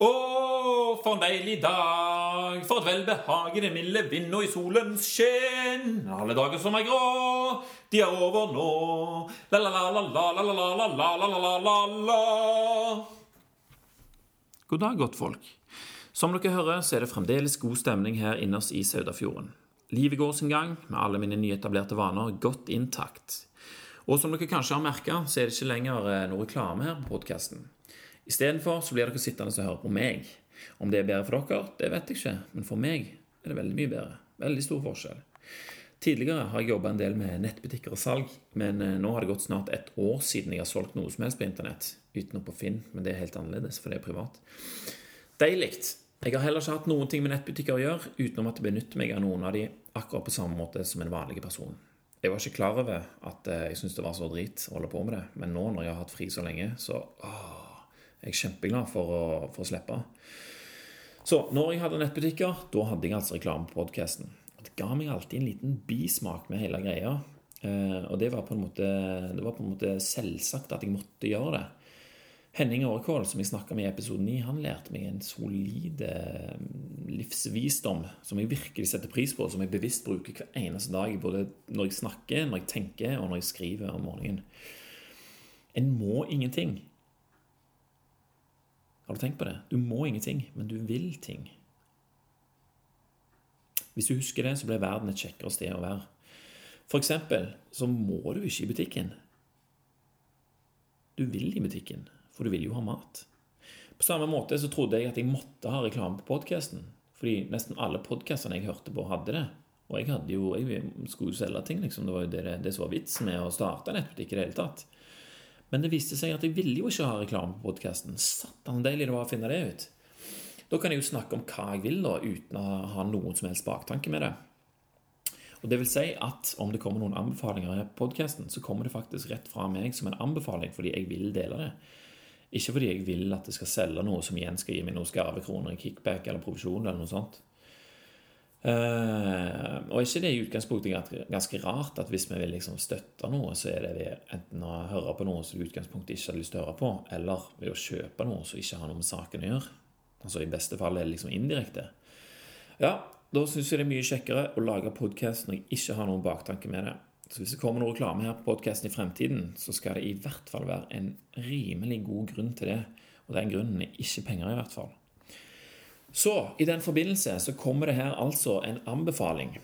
Å, for en deilig dag, for et velbehag i det milde vind og i solens skinn. Alle dager som er grå, de er over nå. La, la, la, la, la, la, la, la, la, la, la, la, la. God dag, godtfolk. Som dere hører, så er det fremdeles god stemning her innerst i Saudafjorden. Livet går sin gang, med alle mine nyetablerte vaner godt intakt. Og som dere kanskje har merka, så er det ikke lenger noe reklame her på podkasten. Istedenfor så blir dere sittende og høre på meg. Om det er bedre for dere, det vet jeg ikke, men for meg er det veldig mye bedre. Veldig stor forskjell. Tidligere har jeg jobba en del med nettbutikker og salg, men nå har det gått snart et år siden jeg har solgt noe som helst på internett. Utenom på Finn, men det er helt annerledes, for det er privat. Deilig. Jeg har heller ikke hatt noen ting med nettbutikker å gjøre, utenom at jeg benytter meg av noen av de akkurat på samme måte som en vanlig person. Jeg var ikke klar over at jeg syntes det var så drit å holde på med det, men nå når jeg har hatt fri så lenge, så åh, jeg er kjempeglad for å, for å slippe. Så når jeg hadde nettbutikker, da hadde jeg altså reklame på podkasten. Det ga meg alltid en liten bismak med hele greia. Eh, og det var, måte, det var på en måte selvsagt at jeg måtte gjøre det. Henning Årekål, som jeg snakka med i episode 9, han lærte meg en solid livsvisdom som jeg virkelig setter pris på, som jeg bevisst bruker hver eneste dag, både når jeg snakker, når jeg tenker, og når jeg skriver om morgenen. En må ingenting. Har du tenkt på det? Du må ingenting, men du vil ting. Hvis du husker det, så blir verden et kjekkere sted å være. For eksempel så må du ikke i butikken. Du vil i butikken, for du vil jo ha mat. På samme måte så trodde jeg at jeg måtte ha reklame på podkasten, fordi nesten alle podkastene jeg hørte på, hadde det. Og jeg, jo, jeg skulle jo selge ting, liksom. Det var jo det, det som var vitsen med å starte nettbutikk i det hele tatt. Men det viste seg at jeg ville jo ikke ha reklame på podkasten. Satan deilig det var å finne det ut. Da kan jeg jo snakke om hva jeg vil, da, uten å ha noen som helst baktanke med det. Og det vil si at om det kommer noen anbefalinger i podkasten, så kommer det faktisk rett fra meg som en anbefaling fordi jeg vil dele det. Ikke fordi jeg vil at det skal selge noe som igjen skal gi meg noen skarvekroner i kickback eller provisjon eller noe sånt. Uh, og ikke det i utgangspunktet ganske rart at hvis vi vil liksom støtte noe, så er det ved enten å høre på noe som du i utgangspunktet ikke har lyst til å høre på, eller ved å kjøpe noe som ikke har noe med saken å gjøre? Altså I beste fall er det liksom indirekte. Ja, da syns jeg det er mye kjekkere å lage podkast når jeg ikke har noen baktanke med det. Så hvis det kommer noe reklame her på podkasten i fremtiden, så skal det i hvert fall være en rimelig god grunn til det. Og den grunnen er ikke penger, i hvert fall. Så i den forbindelse så kommer det her altså en anbefaling.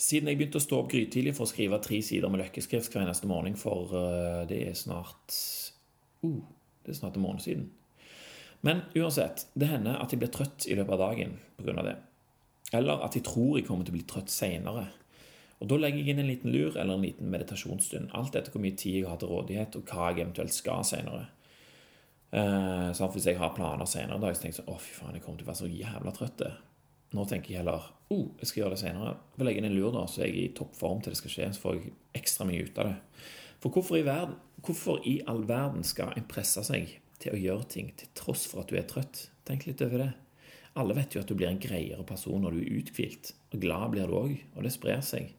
Siden jeg begynte å stå opp grytidlig for å skrive tre sider med løkkeskrift hver eneste morgen for uh, det er snart uh, Det er snart en måned siden. Men uansett, det hender at jeg blir trøtt i løpet av dagen pga. det. Eller at jeg tror jeg kommer til å bli trøtt seinere. Og Da legger jeg inn en liten lur eller en liten meditasjonsstund. Alt etter hvor mye tid jeg har til rådighet, og hva jeg eventuelt skal seinere. Uh, så hvis jeg har planer senere i dag, så tenker jeg sånn Å, fy faen, jeg kommer til å være så jævla trøtt. Nå tenker jeg heller oh, jeg skal gjøre det senere. Jeg vil legge inn en lur, da, så jeg er i toppform til det skal skje. Så får jeg ekstra mye ut av det. For hvorfor i, verden, hvorfor i all verden skal en presse seg til å gjøre ting til tross for at du er trøtt? Tenk litt over det. Alle vet jo at du blir en greiere person når du er uthvilt. Og glad blir du òg, og det sprer seg.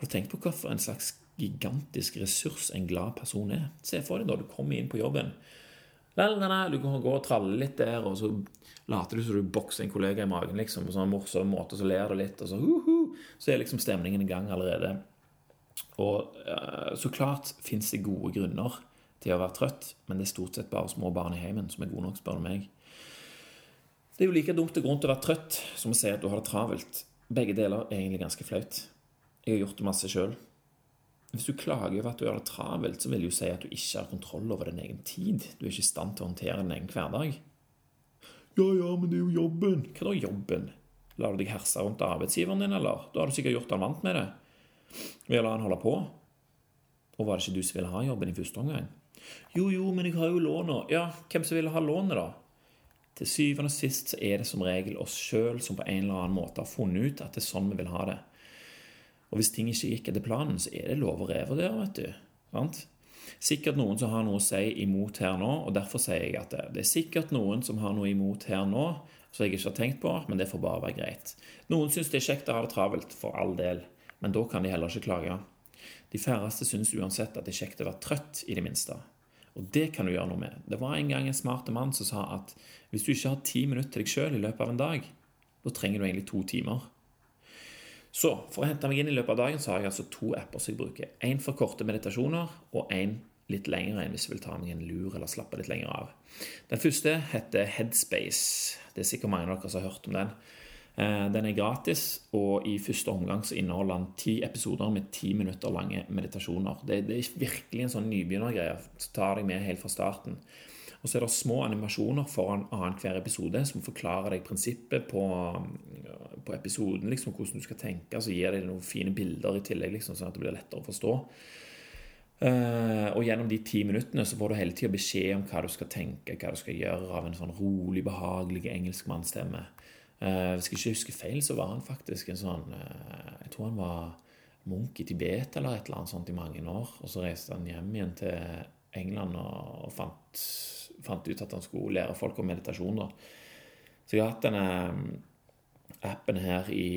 Har du tenkt på hvorfor en slags gigantisk ressurs en glad person er? Se for deg da du kommer inn på jobben du kan gå og tralle litt der, og så later du som du bokser en kollega i magen liksom, på sånn morsom måte, så ler du litt, og så uh -huh, Så er liksom stemningen i gang allerede. Og uh, så klart fins det gode grunner til å være trøtt, men det er stort sett bare små barn i heimen som er gode nok, spør du meg. Det er jo like dumt og grunn til å være trøtt som å si at du har det travelt. Begge deler er egentlig ganske flaut. Jeg har gjort det masse sjøl. Hvis du klager over at du gjør det travelt, så vil det jo si at du ikke har kontroll over din egen tid. Du er ikke i stand til å håndtere din egen hverdag. Ja, ja, men det er jo jobben. Hva da jobben? Lar du deg herse rundt arbeidsgiveren din, eller? Da har du sikkert gjort han vant med det. Vil jeg la han holde på? Og var det ikke du som ville ha jobben i første omgang? Jo, jo, men jeg har jo låna. Ja, hvem som ville ha lånet, da? Til syvende og sist så er det som regel oss sjøl som på en eller annen måte har funnet ut at det er sånn vi vil ha det. Og hvis ting ikke gikk etter planen, så er det lov å revurdere, vet du. Sant? Sikkert noen som har noe å si imot her nå, og derfor sier jeg at det, er sikkert noen som har noe imot her nå som jeg ikke har tenkt på, men det får bare være greit. Noen syns det er kjekt å ha det travelt, for all del, men da kan de heller ikke klage. De færreste syns uansett at det er kjekt å være trøtt, i det minste. Og det kan du gjøre noe med. Det var en gang en smart mann som sa at hvis du ikke har ti minutter til deg sjøl i løpet av en dag, da trenger du egentlig to timer. Så for å hente meg inn i løpet av dagen så har jeg altså to apper som jeg bruker. Én for korte meditasjoner, og én litt lengre enn hvis jeg vil ta meg en lur eller slappe litt lenger av. Den første heter Headspace. Det er sikkert mange av dere som har hørt om den. Eh, den er gratis, og i første omgang så inneholder den ti episoder med ti minutter lange meditasjoner. Det, det er virkelig en sånn nybegynnergreie. Ta deg med helt fra starten. Og så er det små animasjoner foran annenhver episode som forklarer deg prinsippet på, på episoden, liksom hvordan du skal tenke. Så gir deg noen fine bilder i tillegg, liksom, sånn at det blir lettere å forstå. Uh, og gjennom de ti minuttene så får du hele tida beskjed om hva du skal tenke, hva du skal gjøre, av en sånn rolig, behagelig engelskmannsstemme. Uh, hvis jeg ikke husker feil, så var han faktisk en sånn uh, Jeg tror han var munk i Tibet eller et eller annet sånt i mange år. Og så reiste han hjem igjen til England og, og fant, fant, ut at han skulle lære folk om meditasjon. da. Så jeg har hatt denne um, appen her i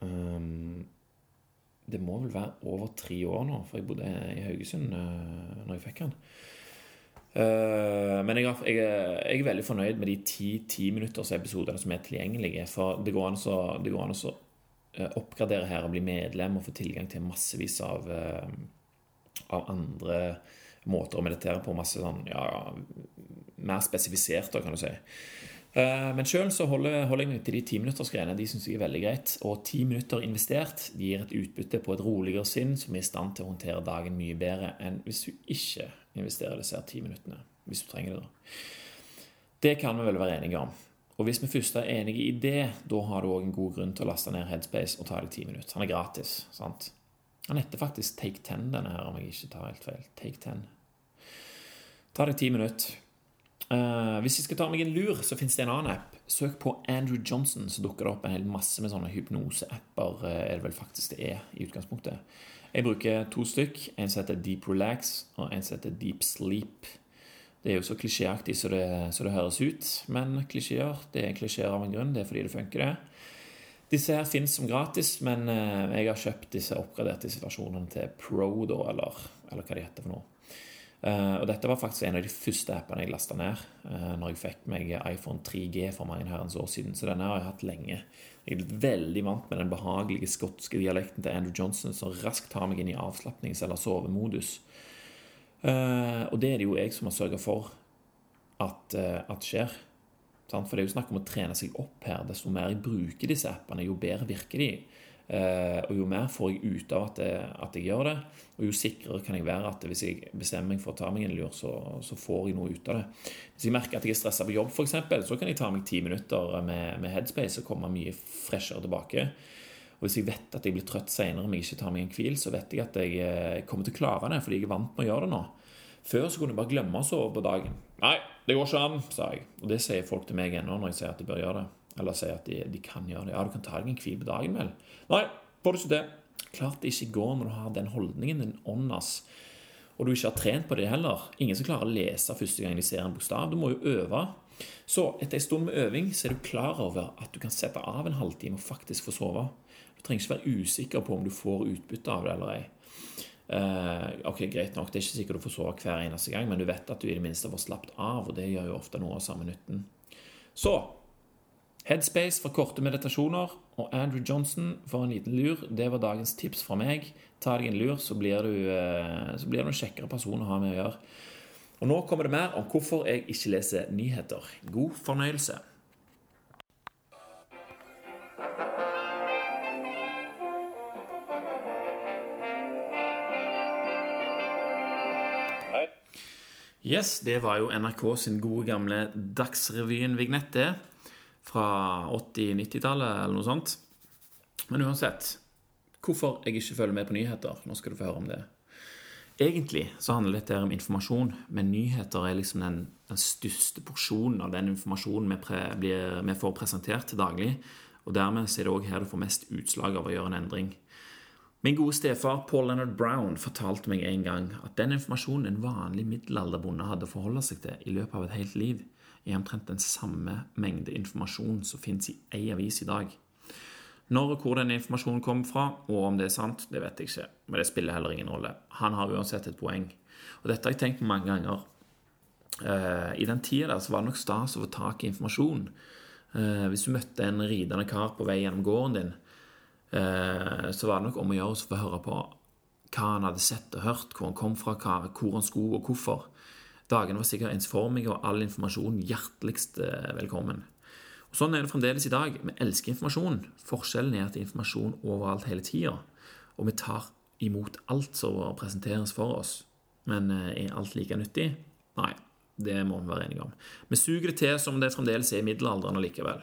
um, Det må vel være over tre år nå, for jeg bodde i Haugesund uh, når jeg fikk den. Uh, men jeg, jeg, jeg, er veldig fornøyd med de ti timinuttersepisodene som er tilgjengelige. For det går an å, det går an å uh, oppgradere her og bli medlem og få tilgang til massevis av, uh, av andre måter å meditere på. Masse sånn, ja, mer spesifisert, kan du si. Men sjøl holder, holder, jeg meg til de timinuttersgreiene. De syns jeg er veldig greit. Og ti minutter investert gir et utbytte på et roligere sinn som er i stand til å håndtere dagen mye bedre enn hvis du ikke investerer disse ti minuttene, hvis du trenger det. da. Det kan vi vel være enige om. Og hvis vi først er enige i det, da har du òg en god grunn til å laste ned Headspace og ta deg ti minutter. Han er gratis. sant? Han heter faktisk Take 10, denne her, om jeg ikke tar helt feil. Take Ten. Ta deg ti minutter. Uh, hvis jeg skal ta meg en lur, så finnes det en annen app. Søk på Andrew Johnson, så dukker det opp en hel masse med sånne hypnoseapper. Uh, er det vel faktisk det er i utgangspunktet. Jeg bruker to stykk. En som heter Deep Relax, og en som heter Deep Sleep. Det er jo så klisjéaktig som det, så det høres ut, men klisjeer det er klisjeer av en grunn. Det er fordi det funker, det. Disse her finnes som gratis, men eh, jeg har kjøpt disse oppgraderte situasjonene til Pro, da, eller, eller hva de heter for noe. Uh, og Dette var faktisk en av de første appene jeg lasta ned uh, når jeg fikk meg iPhone 3G for mange herrens år siden. Så denne har jeg hatt lenge. Jeg er blitt veldig vant med den behagelige skotske dialekten til Andrew Johnson, som raskt tar meg inn i avslapnings- eller sovemodus. Og det er det jo jeg som har sørga for at, at skjer. For det er jo snakk om å trene seg opp her. Desto mer jeg bruker disse appene, jo bedre virker de. Uh, og jo mer får jeg ut av at, jeg, at jeg gjør det, og jo sikrere kan jeg være at hvis jeg bestemmer meg for å ta meg en lur, så, så får jeg noe ut av det. Hvis jeg merker at jeg er stressa på jobb, f.eks., så kan jeg ta meg ti minutter med, med, headspace og komme mye freshere tilbake. Og hvis jeg vet at jeg blir trøtt senere om jeg ikke tar meg en hvil, så vet jeg at jeg eh, kommer til å klare det, fordi jeg er vant med å gjøre det nå. Før så kunne jeg bare glemme å sove på dagen. Nei, det går ikke an, sa jeg. Og det sier folk til meg ennå når jeg sier at de bør gjøre det. Eller sier at de, de kan gjøre det. Ja, du kan ta deg en hvil på dagen, vel. Nei, får du ikke det. Klart det ikke går når du har den holdningen, den åndas, og du ikke har trent på det heller. Ingen som klarer å lese første gang de ser en bokstav. Du må jo øve. Så etter en stund med øving så er du klar over at du kan sette av en halvtime og faktisk få sove. Du trenger ikke være usikker på om du får utbytte av det eller ei. Uh, ok, Greit nok, det er ikke sikkert du får sove hver eneste gang, men du vet at du i det minste får slappet av, og det gjør jo ofte noe av samme nytten. Så Headspace for korte meditasjoner og Andrew Johnson for en liten lur. Det var dagens tips fra meg. Ta deg en lur, så blir du, eh, så blir du en kjekkere person å ha med å gjøre. Og Nå kommer det mer om hvorfor jeg ikke leser nyheter. God fornøyelse. Yes, det var jo NRK sin gode gamle Dagsrevyen-vignett, det fra 80-90-tallet eller noe sånt. Men uansett, hvorfor jeg ikke følger med på nyheter. Nå skal du få høre om det. Egentlig så handler dette om informasjon, men nyheter er liksom den, den største porsjonen av den informasjonen vi, pre, blir, vi, får presentert daglig. Og dermed er det òg her du får mest utslag av å gjøre en endring. Min gode stefar Paul Leonard Brown fortalte meg en gang at den informasjonen en vanlig middelalderbonde hadde å forholde seg til i løpet av et helt liv, er omtrent den samme mengde informasjon som finnes i ei avis i dag. Når og hvor den informasjonen kommer fra, og om det er sant, det vet jeg ikke. Men det spiller heller ingen rolle. Han har uansett et poeng. Og dette har jeg tenkt mange ganger. Eh, I den tida var det nok stas å få tak i informasjon. Eh, hvis du møtte en ridende kar på vei gjennom gården din, så var det nok om å gjøre å få høre på hva han hadde sett og hørt, hvor han kom fra, hvor han skulle, og hvorfor. Dagene var sikkert ensformige, og all informasjon hjerteligst velkommen. Og Sånn er det fremdeles i dag. Vi elsker informasjon. Forskjellen er at det er informasjon overalt hele tida. Og vi tar imot alt som presenteres for oss. Men er alt like nyttig? Nei. Det må vi være enige om. Vi suger det til som det fremdeles er i middelalderen likevel.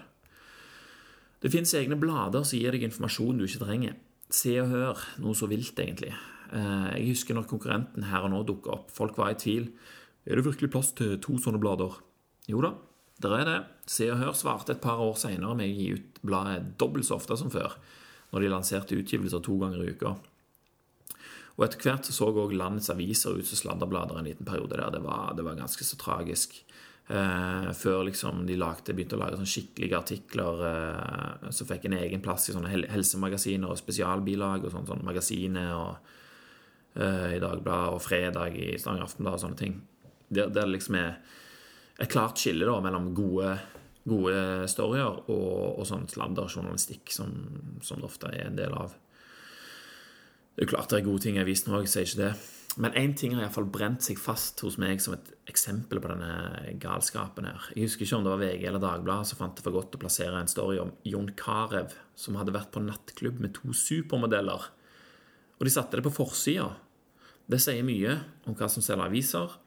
Det fins egne blader som gir deg informasjon du ikke trenger. Se og hør, noe så vilt, egentlig. Eh, jeg husker når konkurrenten her og nå dukka opp. Folk var i tvil. Er det virkelig plass til to sånne blader? Jo da, der er det. Se og Hør svarte et par år seinere med å gi ut bladet dobbelt så ofte som før, når de lanserte utgivelser to ganger i uka. Og etter hvert så, så også landets aviser ut som sladderblader en liten periode der. Det var, det var ganske så tragisk. Eh, før liksom de lagde, begynte å lage sånn skikkelige artikler eh, som fikk en egen plass i sånne helsemagasiner og spesialbilag og sånne, sånne magasiner og eh, i Dagbladet og Fredag i Stavanger Aftenblad og sånne ting. Der, det liksom er et klart skille da mellom gode, gode storyer og, og sånn sladderjournalistikk som, som det ofte er en del av. Det er klart det er gode ting i avisen òg, sier ikke det. Men én ting har iallfall brent seg fast hos meg som et eksempel på denne galskapen her. Jeg husker ikke om det var VG eller Dagbladet som fant det for godt å plassere en story om Jon Carew, som hadde vært på nattklubb med to supermodeller. Og de satte det på forsida. Det sier mye om hva som selger aviser,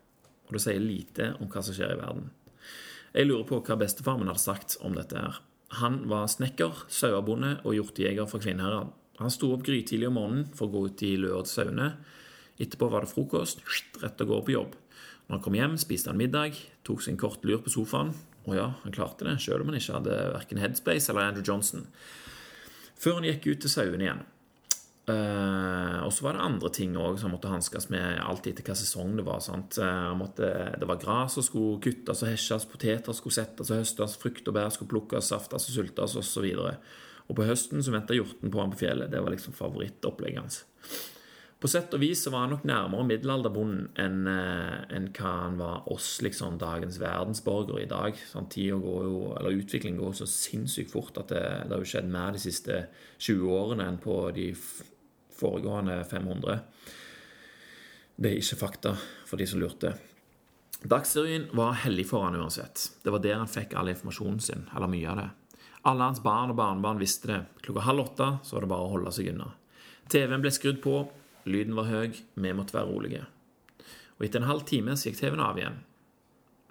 og det sier lite om hva som skjer i verden. Jeg lurer på hva bestefar min hadde sagt om dette her. Han var snekker, sauebonde og hjortejeger for Kvinnherad. Han sto opp grytidlig om morgenen for å gå ut i sauene. Etterpå var det frokost, rett og gå på jobb. Når han kom hjem, spiste han middag, tok seg en kort lur på sofaen. Og ja, han klarte det, selv om han ikke hadde verken Headspace eller Andrew Johnson. Før han gikk ut til sauene igjen. Uh, og så var det andre ting òg som han måtte hanskes med alt etter hva sesong det var. Uh, måtte, det var gras som skulle kuttes og hesjes, poteter skulle settes og høstes, frukt og bær skulle plukkes, saftes og sultes osv. Og på høsten så venta hjorten på ham på fjellet. Det var liksom favorittopplegget hans. På sett og vis så var han nok nærmere middelalderbonden enn eh, en hva han var oss, liksom dagens verdensborgere i dag. Sånn, går jo, eller Utviklingen går så sinnssykt fort at det, det har jo skjedd mer de siste 20 årene enn på de foregående 500. Det er ikke fakta for de som lurte. Dagsrevyen var hellig for han uansett. Det var der han fikk all informasjonen sin, eller mye av det. Alle hans barn og barnebarn visste det. Klokka halv åtte så var det bare å holde seg unna. TV-en ble skrudd på, lyden var høy, vi måtte være rolige. Og etter en halv time så gikk TV-en av igjen.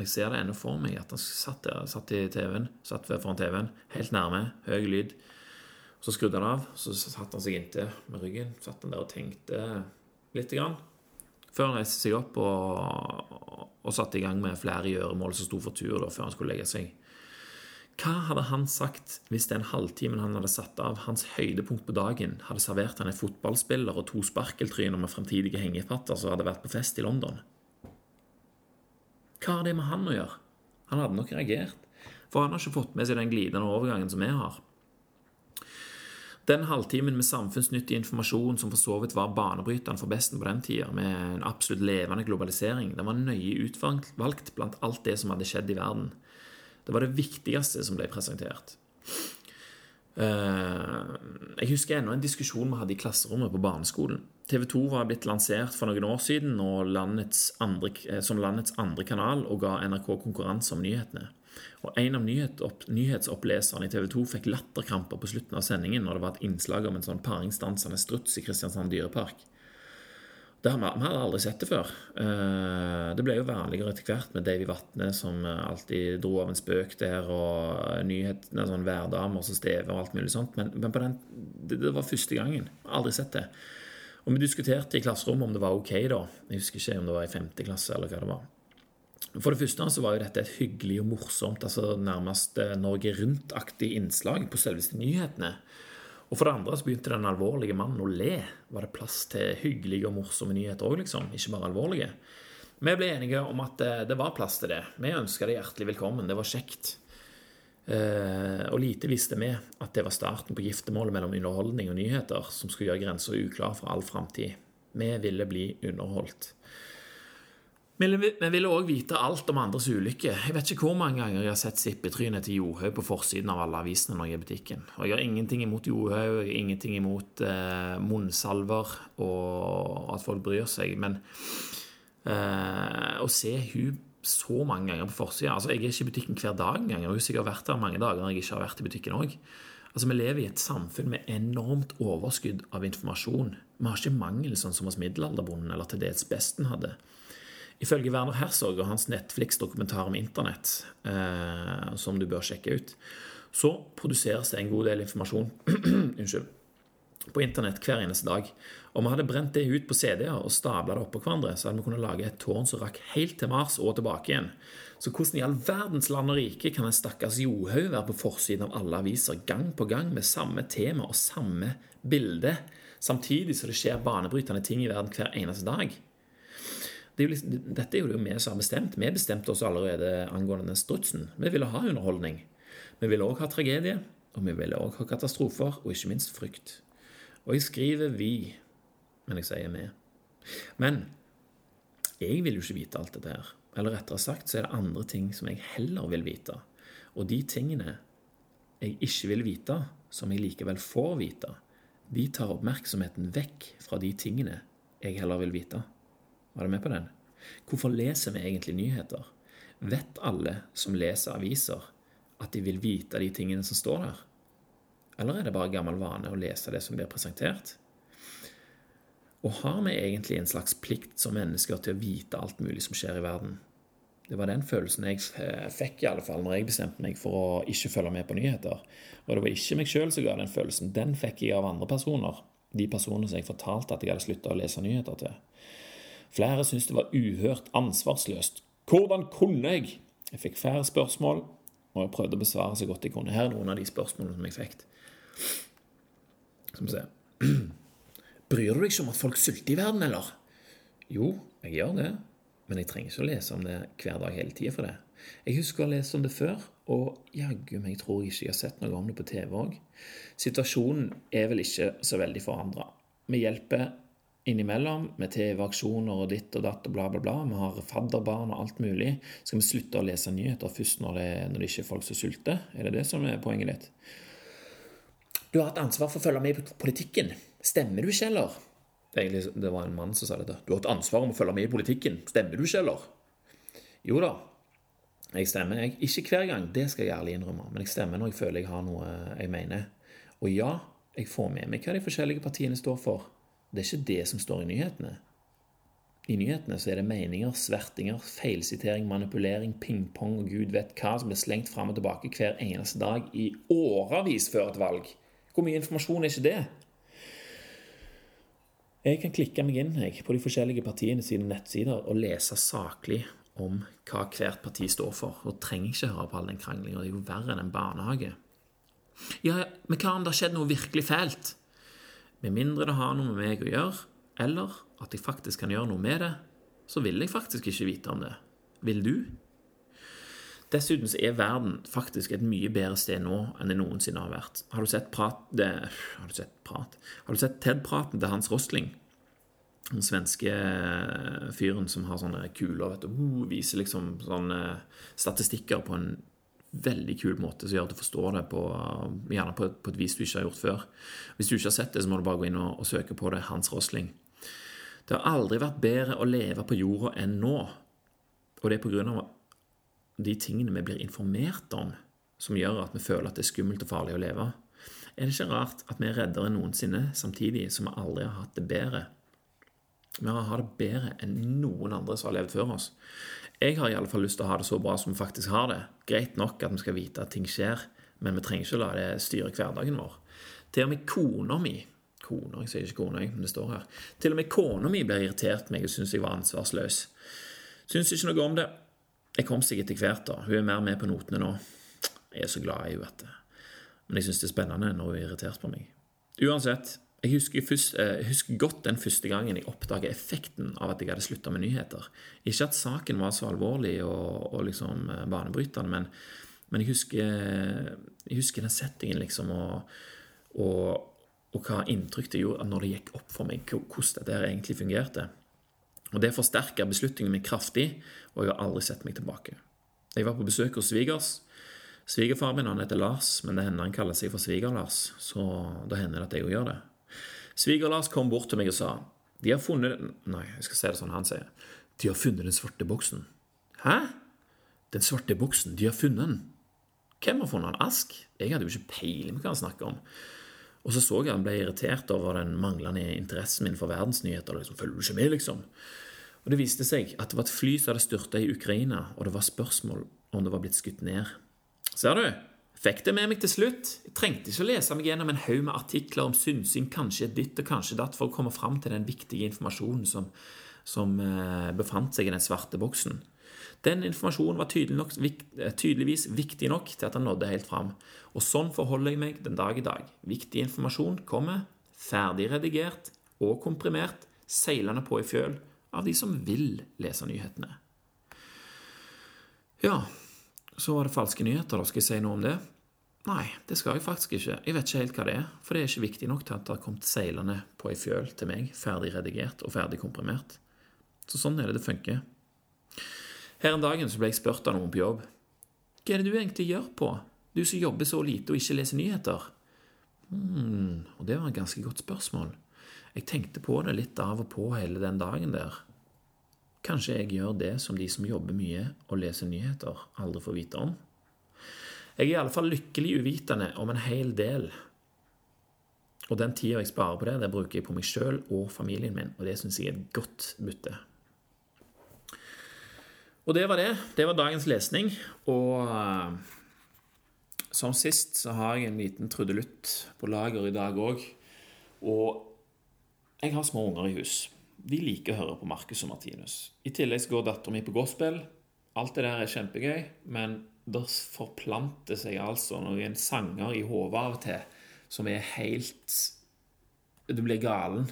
Jeg ser det ennå for meg at han satt der, satt i TV-en, satt foran TV-en, helt nærme, høy lyd. Så skrudde han av, så satte han seg inntil med ryggen. Satt han der og tenkte lite grann. Før han reiste seg opp og, og satte i gang med flere gjøremål som sto for tur da, før han skulle legge seg. Hva hadde han sagt hvis den halvtimen han hadde satt av, hans høydepunkt på dagen, hadde servert han en fotballspiller og to sparkeltryner med fremtidige hengepatter som hadde vært på fest i London? Hva har det med han å gjøre? Han hadde nok reagert, for han har ikke fått med seg den glidende overgangen som vi har. Den halvtimen med samfunnsnyttig informasjon som for så vidt var banebrytende for Besten på den tida, med en absolutt levende globalisering, den var nøye utvalgt blant alt det som hadde skjedd i verden. Det var det viktigste som ble presentert. Eh, jeg husker ennå en diskusjon vi hadde i klasserommet på barneskolen. TV 2 var blitt lansert for noen år siden landets andre, eh, som landets andre kanal og ga NRK konkurranse om nyhetene. Og En av nyhetsoppleserne i TV 2 fikk latterkramper på slutten av sendingen når det var et innslag om en sånn paringsdansende struts i Kristiansand dyrepark. Det vi, hadde aldri sett det før. Eh, det ble jo vanligere etter hvert med Davy Vatne som eh, alltid dro av en spøk der, og nyhetene, sånn værdamer som stever og alt mulig sånt. Men, men den, det, var første gangen. Aldri sett det. Og vi diskuterte i klasserommet om det var ok, da. Jeg husker ikke om det var i femte klasse eller hva det var. For det første så var jo dette et hyggelig og morsomt, altså nærmest eh, Norge Rundt-aktig innslag på selveste nyhetene. Og for det andre så begynte den alvorlige mannen å le. Var det plass til hyggelige og morsomme nyheter òg, liksom? Ikke bare alvorlige? Vi ble enige om at eh, det var plass til det. Vi ønska det hjertelig velkommen. Det var kjekt. Eh, og lite visste vi at det var starten på giftermålet mellom underholdning og nyheter, som skulle gjøre grenser uklar for all framtid. Vi ville bli underholdt. Vi vi ville òg vite alt om andres ulykker. Jeg vet ikke hvor mange ganger jeg har sett sippetrynet til Johaug på forsiden av alle avisene når jeg er i butikken. Og jeg har ingenting imot Johaug, ingenting imot eh, munnsalver og at folk bryr seg, men eh, å se hun så mange ganger på forsida altså Jeg er ikke i butikken hver dag engang. og Hun har sikkert vært der mange dager når jeg ikke har vært i butikken òg. Altså, vi lever i et samfunn med enormt overskudd av informasjon. Vi har ikke mangel sånn som hos middelalderbonden eller til dels besten hadde. Ifølge Werner Herzog og hans Netflix-dokumentar om internett, eh, som du bør sjekke ut, så produseres det en god del informasjon unnskyld, på internett hver eneste dag. Om vi hadde brent det ut på CD-er og stabla det oppå hverandre, så hadde vi kunnet lage et tårn som rakk helt til Mars og tilbake igjen. Så hvordan i all verdens land og rike kan en stakkars Johaug være på forsiden av alle aviser gang på gang med samme tema og samme bilde, samtidig som det skjer banebrytende ting i verden hver eneste dag? Det er liksom, dette er jo det vi som har bestemt. Vi bestemte oss allerede angående den strutsen. Vi ville ha underholdning. Vi ville òg ha tragedie, og vi ville òg ha katastrofer, og ikke minst frykt. Og jeg skriver 'vi', men jeg sier 'vi'. Men jeg vil jo ikke vite alt dette her. Eller rettere sagt så er det andre ting som jeg heller vil vite. Og de tingene jeg ikke vil vite, som jeg likevel får vite, de tar oppmerksomheten vekk fra de tingene jeg heller vil vite. Var du med på den? Hvorfor leser vi egentlig nyheter? Vet alle som leser aviser, at de vil vite de tingene som står der? Eller er det bare gammel vane å lese det som blir presentert? Og har vi egentlig en slags plikt som mennesker til å vite alt mulig som skjer i verden? Det var den følelsen jeg fikk i alle fall når jeg bestemte meg for å ikke følge med på nyheter. Og det var ikke meg sjøl som ga den følelsen, den fikk jeg av andre personer. De personene som jeg fortalte at jeg hadde slutta å lese nyheter til. Flere syntes det var uhørt ansvarsløst. Hvordan kunne jeg? Jeg fikk flere spørsmål, og jeg prøvde å besvare så godt jeg kunne. Her er noen av de spørsmålene som jeg fikk. Skal vi se Bryr du deg ikke om at folk sulter i verden, eller? Jo, jeg gjør det, men jeg trenger ikke å lese om det hver dag hele tida for det. Jeg husker å ha lest om det før, og jaggu meg tror jeg ikke jeg har sett noe om det på TV òg. Situasjonen er vel ikke så veldig forandra. Vi hjelper innimellom med TV-aksjoner og ditt og datt og bla, bla, bla. Vi har fadderbarn og alt mulig. Skal vi slutte å lese nyheter først når det, når det ikke er folk som sulter? Er det det som er poenget ditt? Du har hatt ansvar for å følge med i politikken. Stemmer du ikke, eller? Det var en mann som sa dette. Du har hatt ansvar om å følge med i politikken. Stemmer du ikke, eller? Jo da, jeg stemmer. Jeg. Ikke hver gang, det skal jeg ærlig innrømme, men jeg stemmer når jeg føler jeg har noe jeg mener. Og ja, jeg får med meg hva de forskjellige partiene står for. Det er ikke det som står i nyhetene. I nyhetene så er det meninger, svertinger, feilsitering, manipulering, pingpong og gud vet hva som blir slengt fram og tilbake hver eneste dag i årevis før et valg. Hvor mye informasjon er ikke det? Jeg kan klikke meg inn jeg, på de forskjellige partiene sine nettsider og lese saklig om hva hvert parti står for. Og trenger ikke høre på all den kranglinga. Det er jo verre enn en barnehage. Ja, men hva om det har skjedd noe virkelig fælt? Med mindre det har noe med meg å gjøre, eller at jeg faktisk kan gjøre noe med det, så vil jeg faktisk ikke vite om det. Vil du? Dessuten så er verden faktisk et mye bedre sted nå enn det noensinne har vært. Har du sett prat... Det, har du sett prat? Har du sett TED-praten til Hans Rosling? Den svenske eh, fyren som har sånne kuler. Uh, viser liksom sånne statistikker på en veldig kul måte som gjør at du forstår det på, gjerne på, på, et vis du ikke har gjort før. Hvis du ikke har sett det, så må du bare gå inn og, og søke på det. Hans Rosling. Det har aldri vært bedre å leve på jorda enn nå. Og det er av de tingene vi blir informert om, som gjør at vi føler at det er skummelt og farlig å leve. Er det ikke rart at vi er reddere enn noensinne, samtidig som vi aldri har hatt det bedre? Vi har det bedre enn noen andre som har levd før oss. Jeg har i alle fall lyst til å ha det så bra som vi faktisk har det. Greit nok at vi skal vite at ting skjer, men vi trenger ikke å la det styre hverdagen vår. Til og med kona mi Kona, jeg sier ikke kona, men det står her. Til og med kona mi blir irritert meg og syns jeg var ansvarsløs. Syns ikke noe om det. Jeg kom seg etter hvert, da. Hun er mer med på notene nå. Jeg er så glad i henne, vet du. Men jeg syns det er spennende når hun er irritert på meg. Uansett, jeg husker, først, eh, jeg husker, godt den første gangen jeg oppdaga effekten av at jeg hadde slutta med nyheter. Ikke at saken var så alvorlig og, og liksom eh, banebrytende, men, men jeg, husker, jeg, husker, den settingen, liksom, og, og, og hva inntrykk det gjorde når det gikk opp for meg hvordan dette egentlig fungerte. Og Det forsterka beslutningen min kraftig, og jeg har aldri sett meg tilbake. Jeg var på besøk hos svigers. Svigerfaren min han heter Lars, men det hender han kaller seg for Sviger-Lars, så da hender det at jeg òg gjør det. Sviger-Lars kom bort til meg og sa De har funnet Nei, jeg skal si det sånn han sier. De har funnet den svarte boksen. Hæ? Den svarte boksen? De har funnet den? Hvem har funnet den? Ask? Jeg hadde jo ikke peiling på hva han snakker om. Og så så jeg han ble irritert over den manglende interessen min for verdensnyheter. Liksom, Følger du ikke med, liksom? Og Det viste seg at det var et fly som hadde styrta i Ukraina, og det var spørsmål om det var blitt skutt ned. Ser du? Fikk det med meg til slutt. Jeg trengte ikke å lese meg gjennom en haug med artikler om synsing, kanskje ditt og kanskje datt, for å komme fram til den viktige informasjonen som, som eh, befant seg i den svarte boksen. Den informasjonen var tydelig nok, eh, tydeligvis viktig nok til at han nådde helt fram. Og sånn forholder jeg meg den dag i dag. Viktig informasjon kommer ferdig redigert og komprimert, seilende på i fjøl av de som vil lese nyhetene. Ja, så var det falske nyheter, da. Skal jeg si noe om det? Nei, det skal jeg faktisk ikke. Jeg vet ikke helt hva det er, for det er ikke viktig nok til at det har kommet seilende på ei fjøl til meg, ferdig redigert og ferdig komprimert. Så sånn er det det funker. Her en dagen så ble jeg spurt av noen på jobb. Hva er det du egentlig gjør på, du som jobber så lite og ikke leser nyheter? Hm, og det var et ganske godt spørsmål. Jeg tenkte på det litt av og på hele den dagen der. Kanskje jeg gjør det som de som jobber mye og leser nyheter, aldri får vite om? Jeg er i alle fall lykkelig uvitende om en hel del. Og den tida jeg sparer på det, det bruker jeg på meg sjøl og familien min, og det syns jeg er et godt bytte. Og det var det. Det var dagens lesning. Og uh, som sist så har jeg en liten trudelutt på lager i dag òg. Og jeg har små unger i hus. De liker å høre på Marcus og Martinus. I tillegg går dattera mi på gospel. Alt det der er kjempegøy, men det forplanter seg altså noen sanger i hodet av og til som er helt Du blir galen.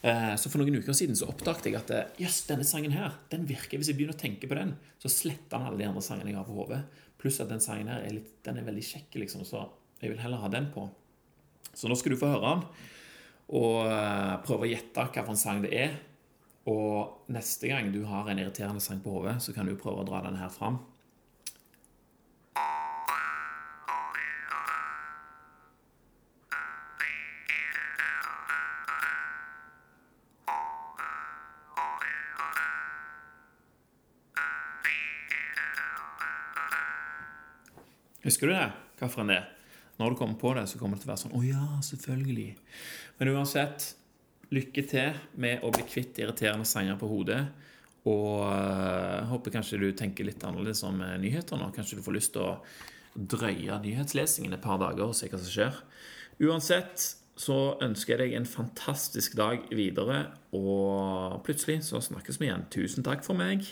Eh, så For noen uker siden så oppdaget jeg at eh, jøss, denne sangen her, den virker Hvis jeg begynner å tenke på den, så sletter han alle de andre sangene jeg har på hodet. Pluss at den sangen her er, litt, den er veldig kjekk, liksom, så jeg vil heller ha den på. Så nå skal du få høre den og eh, prøve å gjette hvilken sang det er. Og neste gang du har en irriterende sang på hodet, så kan du prøve å dra den her fram. Husker du det? Hvilken det er? Når du kommer på det, så kommer det til å være sånn Å ja, selvfølgelig. Men uansett, lykke til med å bli kvitt irriterende sanger på hodet. Og jeg håper kanskje du tenker litt annerledes om uh, nyheter nå. Kanskje du får lyst til å drøye nyhetslesingen et par dager og se hva som skjer. Uansett så ønsker jeg deg en fantastisk dag videre, og plutselig så snakkes vi igjen. Tusen takk for meg.